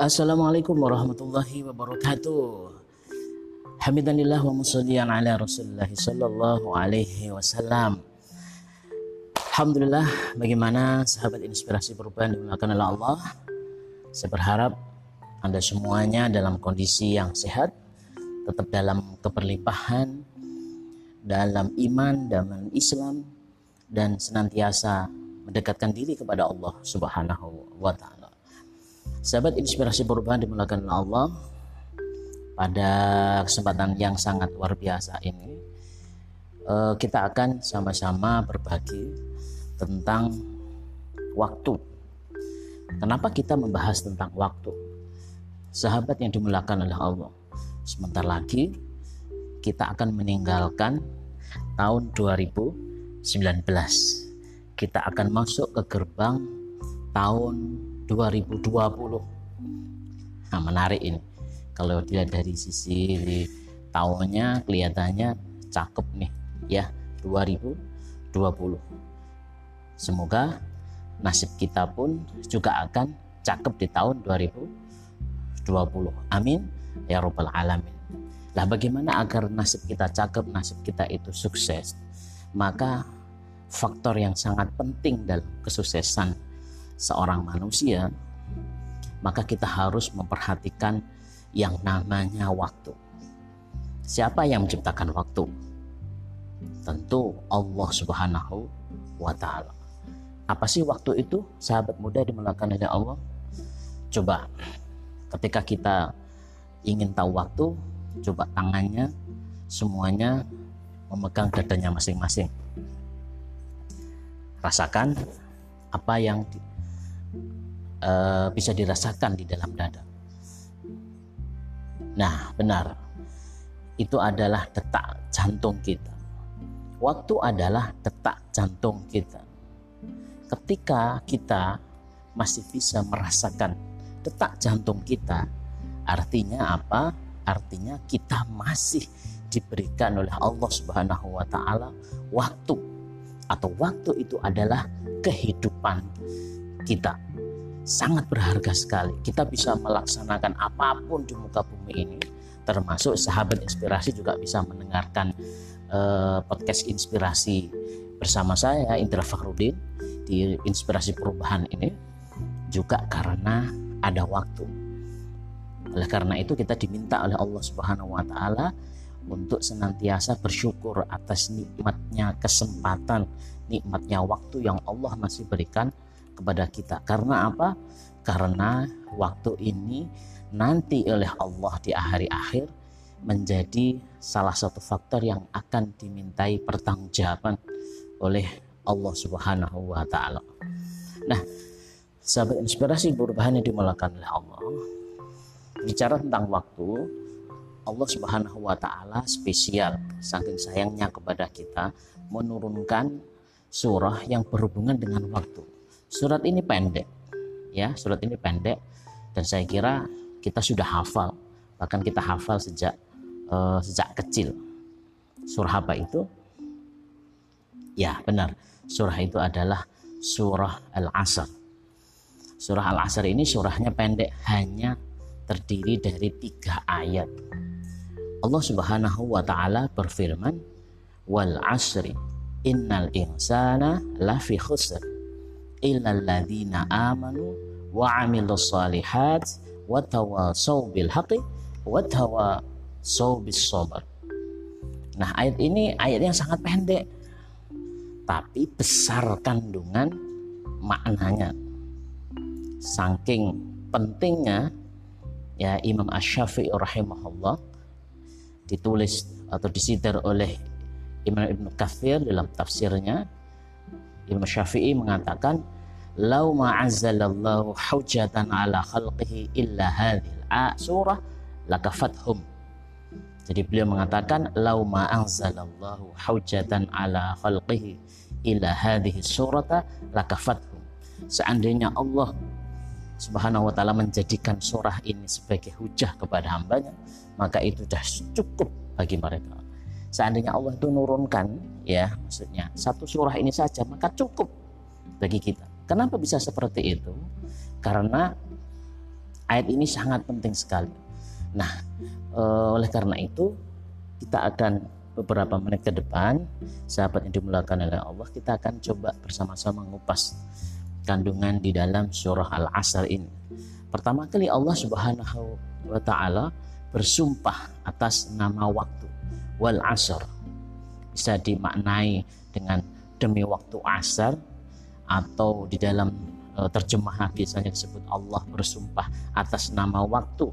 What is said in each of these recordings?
Assalamualaikum warahmatullahi wabarakatuh. Hamidanillah wa musallian ala Rasulullah sallallahu alaihi wasallam. Alhamdulillah, bagaimana sahabat inspirasi perubahan dimulakan oleh Allah? Saya berharap Anda semuanya dalam kondisi yang sehat, tetap dalam keberlimpahan, dalam iman, dalam Islam, dan senantiasa mendekatkan diri kepada Allah Subhanahu wa taala. Sahabat inspirasi perubahan dimulakan oleh Allah pada kesempatan yang sangat luar biasa ini eh, kita akan sama-sama berbagi tentang waktu. Kenapa kita membahas tentang waktu? Sahabat yang dimulakan oleh Allah. Sebentar lagi kita akan meninggalkan tahun 2019. Kita akan masuk ke gerbang tahun 2020. Nah, menarik ini. Kalau dilihat dari sisi tahunnya kelihatannya cakep nih ya 2020. Semoga nasib kita pun juga akan cakep di tahun 2020. Amin ya robbal alamin. Lah bagaimana agar nasib kita cakep, nasib kita itu sukses? Maka faktor yang sangat penting dalam kesuksesan seorang manusia, maka kita harus memperhatikan yang namanya waktu. Siapa yang menciptakan waktu? Tentu Allah Subhanahu wa taala. Apa sih waktu itu? Sahabat muda dimulakan oleh Allah. Coba ketika kita ingin tahu waktu, coba tangannya semuanya memegang dadanya masing-masing rasakan apa yang uh, bisa dirasakan di dalam dada. Nah benar. Itu adalah detak jantung kita. Waktu adalah detak jantung kita. Ketika kita masih bisa merasakan detak jantung kita artinya apa? Artinya kita masih diberikan oleh Allah Subhanahu wa taala waktu atau waktu itu adalah kehidupan kita. Sangat berharga sekali. Kita bisa melaksanakan apa pun di muka bumi ini termasuk sahabat inspirasi juga bisa mendengarkan uh, podcast inspirasi bersama saya Indra Fakhrudin di inspirasi perubahan ini juga karena ada waktu oleh karena itu kita diminta oleh Allah Subhanahu wa taala untuk senantiasa bersyukur atas nikmatnya kesempatan, nikmatnya waktu yang Allah masih berikan kepada kita. Karena apa? Karena waktu ini nanti oleh Allah di akhir-akhir menjadi salah satu faktor yang akan dimintai pertanggungjawaban oleh Allah Subhanahu wa taala. Nah, sahabat inspirasi perubahan yang dimulakan oleh Allah bicara tentang waktu Allah Subhanahu wa taala spesial saking sayangnya kepada kita menurunkan surah yang berhubungan dengan waktu. Surat ini pendek ya, surat ini pendek dan saya kira kita sudah hafal bahkan kita hafal sejak uh, sejak kecil. Surah apa itu? Ya, benar. Surah itu adalah surah Al-Asr. Surah Al-Asr ini surahnya pendek hanya terdiri dari tiga ayat. Allah Subhanahu wa taala berfirman, "Wal asri innal insana lafi khusr illa alladziina amanu wa 'amilus shalihat wa tawasaw bil haqqi wa tawasaw bis sabr." Nah, ayat ini ayat yang sangat pendek tapi besar kandungan maknanya. Saking pentingnya ya Imam Ash-Syafi'i rahimahullah ditulis atau disitar oleh Imam Ibn Kathir dalam tafsirnya Imam Syafi'i mengatakan lau ma'azzalallahu hujatan ala khalqihi illa hadhil surah lakafathum jadi beliau mengatakan lau ma'anzalallahu hujatan ala khalqihi illa hadhihi surata lakafathum seandainya Allah Subhanahu wa taala menjadikan surah ini sebagai hujah kepada hambanya, maka itu sudah cukup bagi mereka. Seandainya Allah itu nurunkan ya, maksudnya satu surah ini saja maka cukup bagi kita. Kenapa bisa seperti itu? Karena Ayat ini sangat penting sekali. Nah, e, oleh karena itu kita akan beberapa menit ke depan, sahabat yang dimulakan oleh Allah, kita akan coba bersama-sama mengupas kandungan di dalam surah Al-Asr ini. Pertama kali Allah Subhanahu wa taala bersumpah atas nama waktu wal asr. Bisa dimaknai dengan demi waktu asar atau di dalam e, terjemahan biasanya disebut Allah bersumpah atas nama waktu.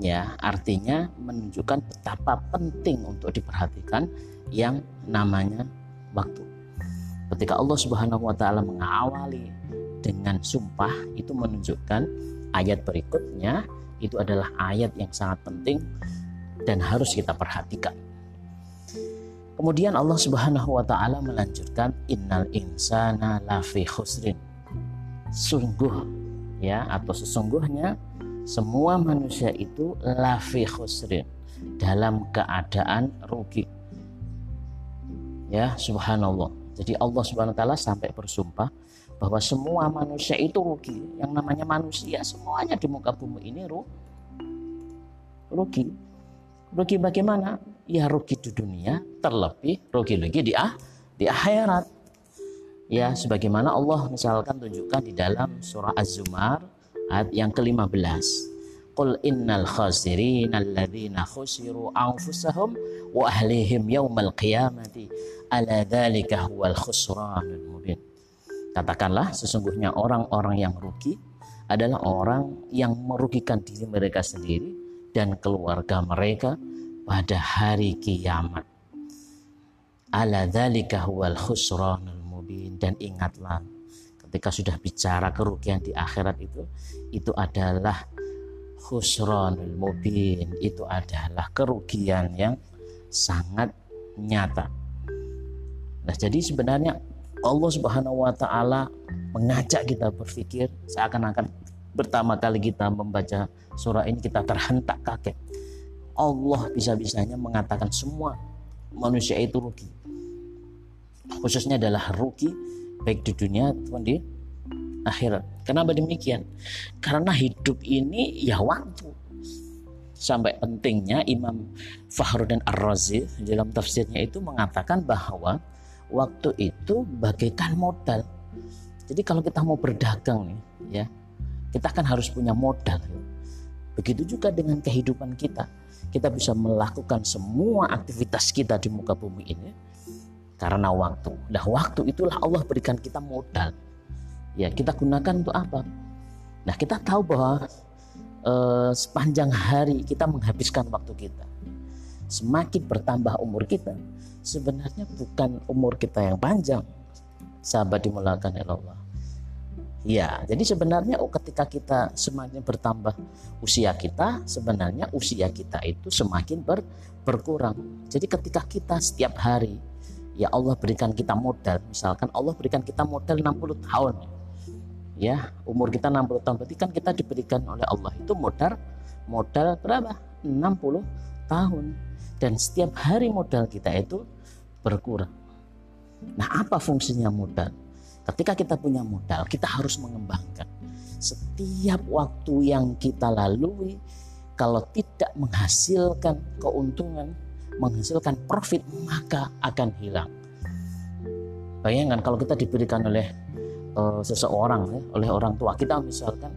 Ya artinya menunjukkan betapa penting untuk diperhatikan yang namanya waktu. Ketika Allah Subhanahu wa taala mengawali dengan sumpah itu menunjukkan ayat berikutnya itu adalah ayat yang sangat penting dan harus kita perhatikan. Kemudian Allah Subhanahu wa taala melanjutkan innal insana lafi khusrin. Sungguh ya atau sesungguhnya semua manusia itu lafi khusrin dalam keadaan rugi. Ya, subhanallah. Jadi Allah Subhanahu wa taala sampai bersumpah bahwa semua manusia itu rugi. Yang namanya manusia semuanya di muka bumi ini ru rugi. Rugi bagaimana? Ya rugi di dunia, terlebih rugi lagi di ah di akhirat. Ya, sebagaimana Allah misalkan tunjukkan di dalam surah Az-Zumar ayat yang ke-15. Qul innal khasirin alladzina khusiru anfusahum wa ahlihim yaumal qiyamati ala dzalika huwal khusranul mubin. Katakanlah sesungguhnya orang-orang yang rugi adalah orang yang merugikan diri mereka sendiri dan keluarga mereka pada hari kiamat. Ala dzalika huwal khusranul mubin dan ingatlah ketika sudah bicara kerugian di akhirat itu itu adalah khusranul mubin itu adalah kerugian yang sangat nyata. Nah, jadi sebenarnya Allah Subhanahu wa taala mengajak kita berpikir seakan-akan pertama kali kita membaca surah ini kita terhentak kaget. Allah bisa-bisanya mengatakan semua manusia itu rugi. Khususnya adalah rugi baik di dunia maupun di akhirat. Kenapa demikian? Karena hidup ini ya waktu. Sampai pentingnya Imam Fahruddin Ar-Razi dalam tafsirnya itu mengatakan bahwa waktu itu bagaikan modal. Jadi kalau kita mau berdagang nih, ya, kita kan harus punya modal. Begitu juga dengan kehidupan kita. Kita bisa melakukan semua aktivitas kita di muka bumi ini karena waktu. Nah, waktu itulah Allah berikan kita modal. Ya, kita gunakan untuk apa? Nah, kita tahu bahwa eh, sepanjang hari kita menghabiskan waktu kita. Semakin bertambah umur kita, sebenarnya bukan umur kita yang panjang sahabat dimulakan oleh Allah ya jadi sebenarnya oh, ketika kita semakin bertambah usia kita sebenarnya usia kita itu semakin ber, berkurang jadi ketika kita setiap hari ya Allah berikan kita modal misalkan Allah berikan kita modal 60 tahun ya umur kita 60 tahun berarti kan kita diberikan oleh Allah itu modal modal berapa 60 tahun dan setiap hari modal kita itu berkurang. Nah, apa fungsinya modal? Ketika kita punya modal, kita harus mengembangkan. Setiap waktu yang kita lalui, kalau tidak menghasilkan keuntungan, menghasilkan profit, maka akan hilang. Bayangkan kalau kita diberikan oleh uh, seseorang, ya, oleh orang tua kita, misalkan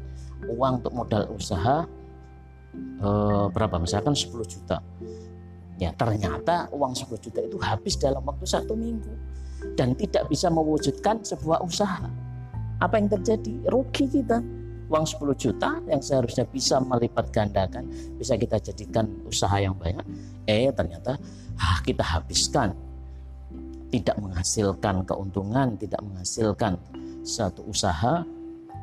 uang untuk modal usaha uh, berapa? Misalkan 10 juta Ya ternyata uang 10 juta itu habis dalam waktu satu minggu dan tidak bisa mewujudkan sebuah usaha. Apa yang terjadi? Rugi kita. Uang 10 juta yang seharusnya bisa melipat gandakan, bisa kita jadikan usaha yang banyak. Eh ternyata ah, kita habiskan. Tidak menghasilkan keuntungan, tidak menghasilkan satu usaha,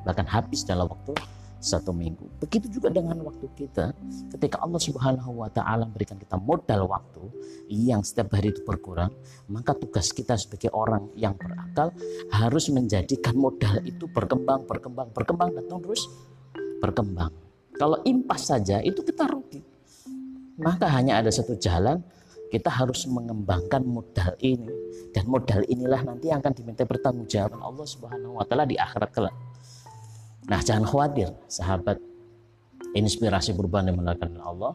bahkan habis dalam waktu satu minggu. Begitu juga dengan waktu kita. Ketika Allah Subhanahu wa taala memberikan kita modal waktu yang setiap hari itu berkurang, maka tugas kita sebagai orang yang berakal harus menjadikan modal itu berkembang, berkembang, berkembang dan terus berkembang. Kalau impas saja itu kita rugi. Maka hanya ada satu jalan, kita harus mengembangkan modal ini dan modal inilah nanti yang akan diminta pertanggungjawaban Allah Subhanahu wa taala di akhirat kelak. Nah, jangan khawatir, sahabat. Inspirasi perubahan yang melakukan Allah.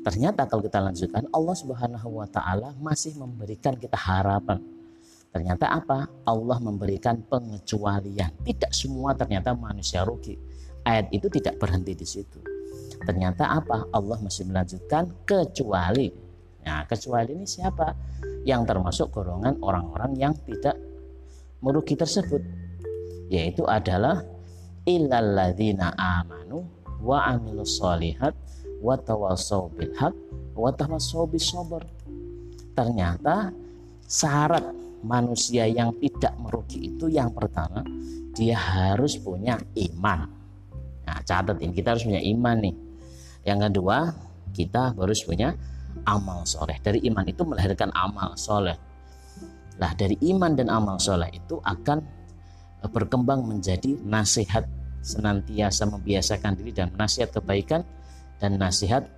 Ternyata kalau kita lanjutkan Allah Subhanahu wa taala masih memberikan kita harapan. Ternyata apa? Allah memberikan pengecualian. Tidak semua ternyata manusia rugi. Ayat itu tidak berhenti di situ. Ternyata apa? Allah masih melanjutkan kecuali. Nah kecuali ini siapa? Yang termasuk golongan orang-orang yang tidak merugi tersebut. Yaitu adalah illalladzina amanu wa amilus solihat wa tawassaw bil wa tawassaw bis. Ternyata syarat manusia yang tidak merugi itu yang pertama dia harus punya iman. Nah, catat ini kita harus punya iman nih. Yang kedua, kita harus punya amal soleh. Dari iman itu melahirkan amal soleh. Nah, dari iman dan amal soleh itu akan berkembang menjadi nasihat senantiasa membiasakan diri dan nasihat kebaikan dan nasihat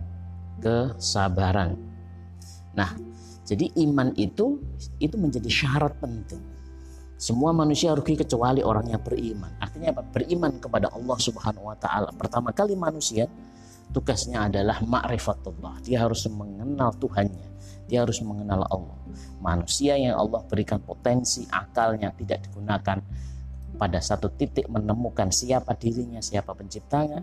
kesabaran. Nah, jadi iman itu itu menjadi syarat penting. Semua manusia rugi kecuali orang yang beriman. Artinya apa? Beriman kepada Allah Subhanahu wa taala. Pertama kali manusia tugasnya adalah ma'rifatullah. Dia harus mengenal Tuhannya. Dia harus mengenal Allah. Manusia yang Allah berikan potensi akalnya tidak digunakan pada satu titik menemukan siapa dirinya, siapa penciptanya.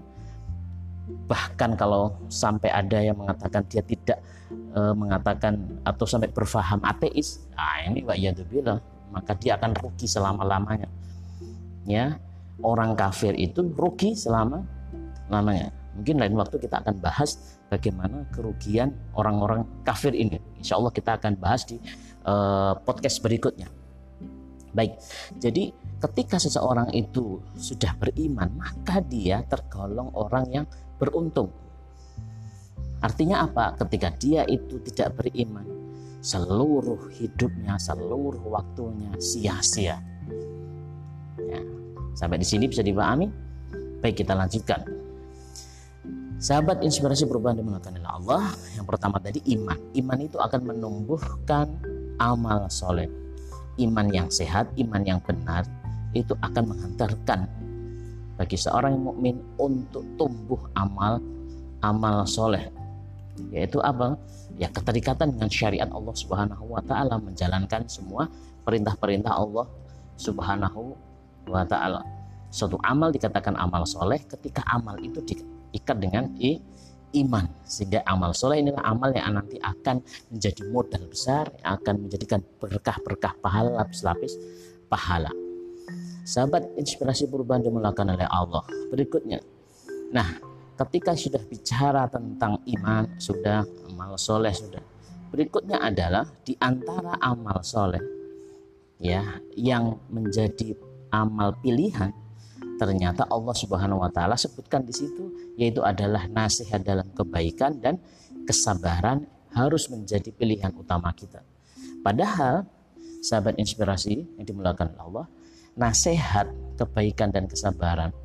Bahkan kalau sampai ada yang mengatakan dia tidak e, mengatakan atau sampai berfaham ateis, nah ini Pak bilang maka dia akan rugi selama-lamanya. Ya, orang kafir itu rugi selama lamanya. Mungkin lain waktu kita akan bahas bagaimana kerugian orang-orang kafir ini. Insya Allah kita akan bahas di uh, podcast berikutnya. Baik, jadi ketika seseorang itu sudah beriman, maka dia tergolong orang yang beruntung. Artinya apa? Ketika dia itu tidak beriman, seluruh hidupnya, seluruh waktunya sia-sia. Ya, sampai di sini bisa dipahami? Baik, kita lanjutkan. Sahabat inspirasi perubahan dimulakan oleh Allah. Yang pertama tadi iman. Iman itu akan menumbuhkan amal soleh. Iman yang sehat, iman yang benar, itu akan menghantarkan bagi seorang yang mukmin untuk tumbuh amal amal soleh. Yaitu apa? Ya keterikatan dengan syariat Allah Subhanahu wa taala menjalankan semua perintah-perintah Allah Subhanahu wa taala. Suatu amal dikatakan amal soleh ketika amal itu diikat dengan i, iman sehingga amal soleh inilah amal yang nanti akan menjadi modal besar yang akan menjadikan berkah-berkah pahala lapis-lapis pahala Sahabat inspirasi perubahan dimulakan oleh Allah. Berikutnya, nah ketika sudah bicara tentang iman, sudah amal soleh sudah. Berikutnya adalah di antara amal soleh ya yang menjadi amal pilihan ternyata Allah Subhanahu wa taala sebutkan di situ yaitu adalah nasihat dalam kebaikan dan kesabaran harus menjadi pilihan utama kita. Padahal sahabat inspirasi yang dimulakan Allah nasihat, kebaikan dan kesabaran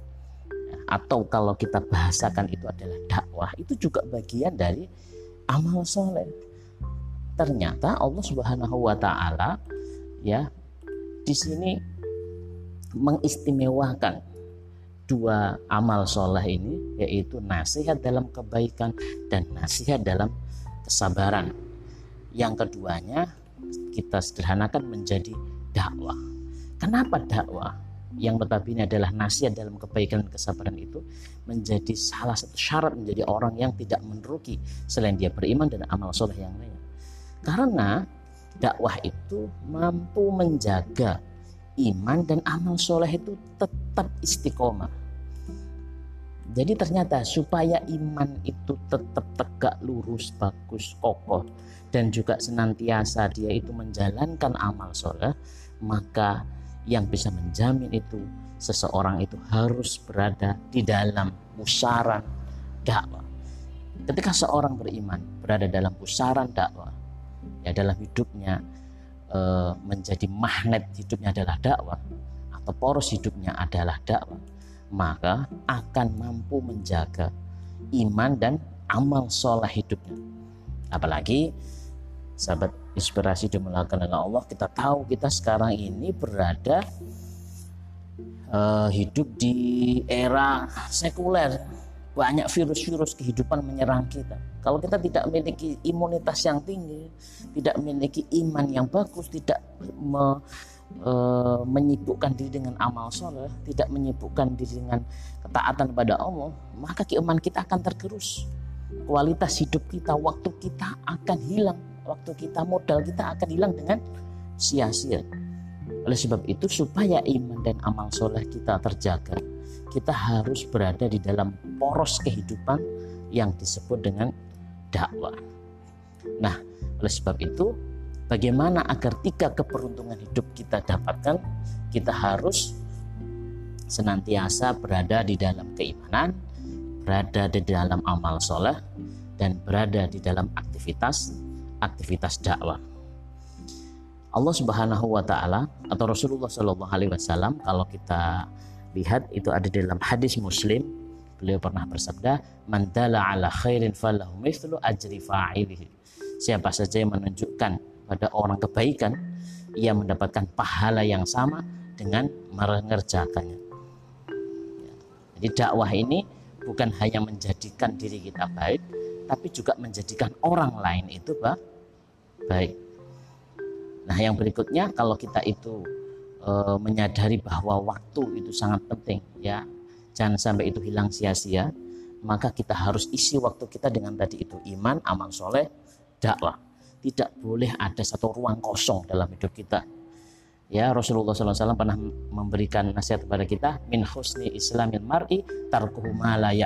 atau kalau kita bahasakan itu adalah dakwah itu juga bagian dari amal soleh. Ternyata Allah Subhanahu wa taala ya di sini mengistimewakan dua amal soleh ini yaitu nasihat dalam kebaikan dan nasihat dalam kesabaran. Yang keduanya kita sederhanakan menjadi dakwah. Kenapa dakwah yang notabene adalah nasihat dalam kebaikan dan kesabaran itu menjadi salah satu syarat menjadi orang yang tidak meneruki selain dia beriman dan amal soleh yang lainnya. Karena dakwah itu mampu menjaga iman dan amal soleh itu tetap istiqomah. Jadi ternyata supaya iman itu tetap tegak, lurus, bagus, kokoh dan juga senantiasa dia itu menjalankan amal soleh, maka yang bisa menjamin itu seseorang itu harus berada di dalam pusaran dakwah. Ketika seorang beriman berada dalam pusaran dakwah, ya dalam hidupnya menjadi magnet hidupnya adalah dakwah atau poros hidupnya adalah dakwah, maka akan mampu menjaga iman dan amal soleh hidupnya. Apalagi sahabat inspirasi dimulakan oleh Allah kita tahu kita sekarang ini berada uh, hidup di era sekuler banyak virus-virus kehidupan menyerang kita. Kalau kita tidak memiliki imunitas yang tinggi, tidak memiliki iman yang bagus, tidak me, e, menyibukkan diri dengan amal soleh, tidak menyibukkan diri dengan ketaatan pada Allah, maka keimanan kita akan tergerus. Kualitas hidup kita, waktu kita akan hilang, waktu kita modal kita akan hilang dengan sia-sia. Oleh sebab itu supaya iman dan amal soleh kita terjaga, kita harus berada di dalam poros kehidupan yang disebut dengan dakwah. Nah, oleh sebab itu, bagaimana agar tiga keberuntungan hidup kita dapatkan? Kita harus senantiasa berada di dalam keimanan, berada di dalam amal soleh, dan berada di dalam aktivitas aktivitas dakwah. Allah Subhanahu wa taala atau Rasulullah Shallallahu alaihi wasallam kalau kita lihat itu ada di dalam hadis Muslim. Beliau pernah bersabda mandala ala khairin falahu mithlu ajri fa'ilihi. Siapa saja yang menunjukkan pada orang kebaikan ia mendapatkan pahala yang sama dengan mengerjakannya. Jadi dakwah ini bukan hanya menjadikan diri kita baik tapi juga menjadikan orang lain itu baik. Nah yang berikutnya kalau kita itu e, menyadari bahwa waktu itu sangat penting ya. Jangan sampai itu hilang sia-sia. Maka kita harus isi waktu kita dengan tadi itu iman amal soleh dakwah. Tidak boleh ada satu ruang kosong dalam hidup kita. Ya Rasulullah SAW pernah memberikan nasihat kepada kita min husni islamil mar'i tarkuhu ma la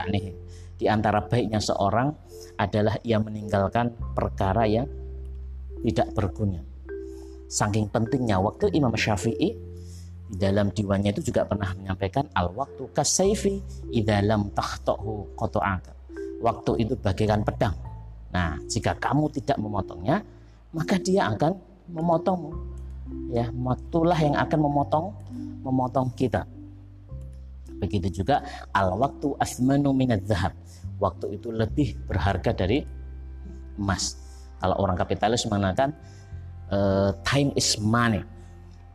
di antara baiknya seorang adalah ia meninggalkan perkara yang tidak berguna. Saking pentingnya waktu Imam Syafi'i dalam diwannya itu juga pernah menyampaikan al waktu kasaifi idalam tahtohu koto'aka waktu itu bagaikan pedang. Nah jika kamu tidak memotongnya maka dia akan memotongmu. Ya waktulah yang akan memotong memotong kita. Begitu juga al waktu asmanu minat zahab. Waktu itu lebih berharga dari emas. Kalau orang kapitalis mengatakan uh, time is money.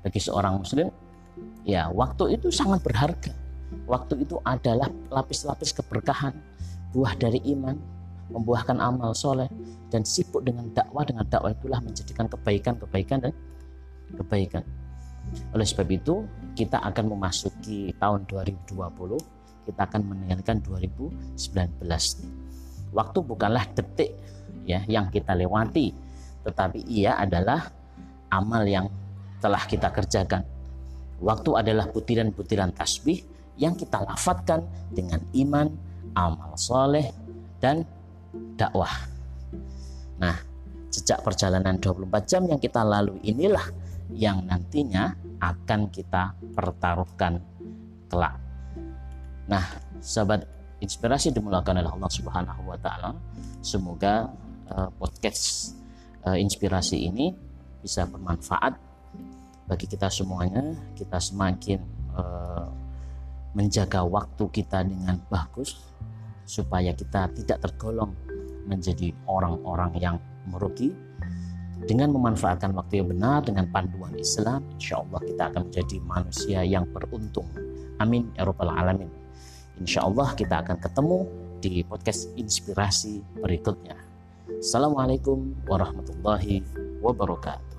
Bagi seorang muslim Ya, waktu itu sangat berharga. Waktu itu adalah lapis-lapis keberkahan, buah dari iman, membuahkan amal soleh, dan sibuk dengan dakwah. Dengan dakwah itulah menjadikan kebaikan-kebaikan dan kebaikan. Oleh sebab itu, kita akan memasuki tahun 2020, kita akan meninggalkan 2019. Waktu bukanlah detik ya yang kita lewati, tetapi ia adalah amal yang telah kita kerjakan Waktu adalah butiran-butiran tasbih yang kita lafatkan dengan iman, amal soleh, dan dakwah. Nah, sejak perjalanan 24 jam yang kita lalui inilah yang nantinya akan kita pertaruhkan kelak. Nah, sahabat inspirasi dimulakan oleh Allah Subhanahu wa taala. Semoga uh, podcast uh, inspirasi ini bisa bermanfaat bagi kita semuanya kita semakin uh, menjaga waktu kita dengan bagus supaya kita tidak tergolong menjadi orang-orang yang merugi. Dengan memanfaatkan waktu yang benar dengan panduan Islam insya Allah kita akan menjadi manusia yang beruntung. Amin ya rabbal alamin. Insya Allah kita akan ketemu di podcast inspirasi berikutnya. Assalamualaikum warahmatullahi wabarakatuh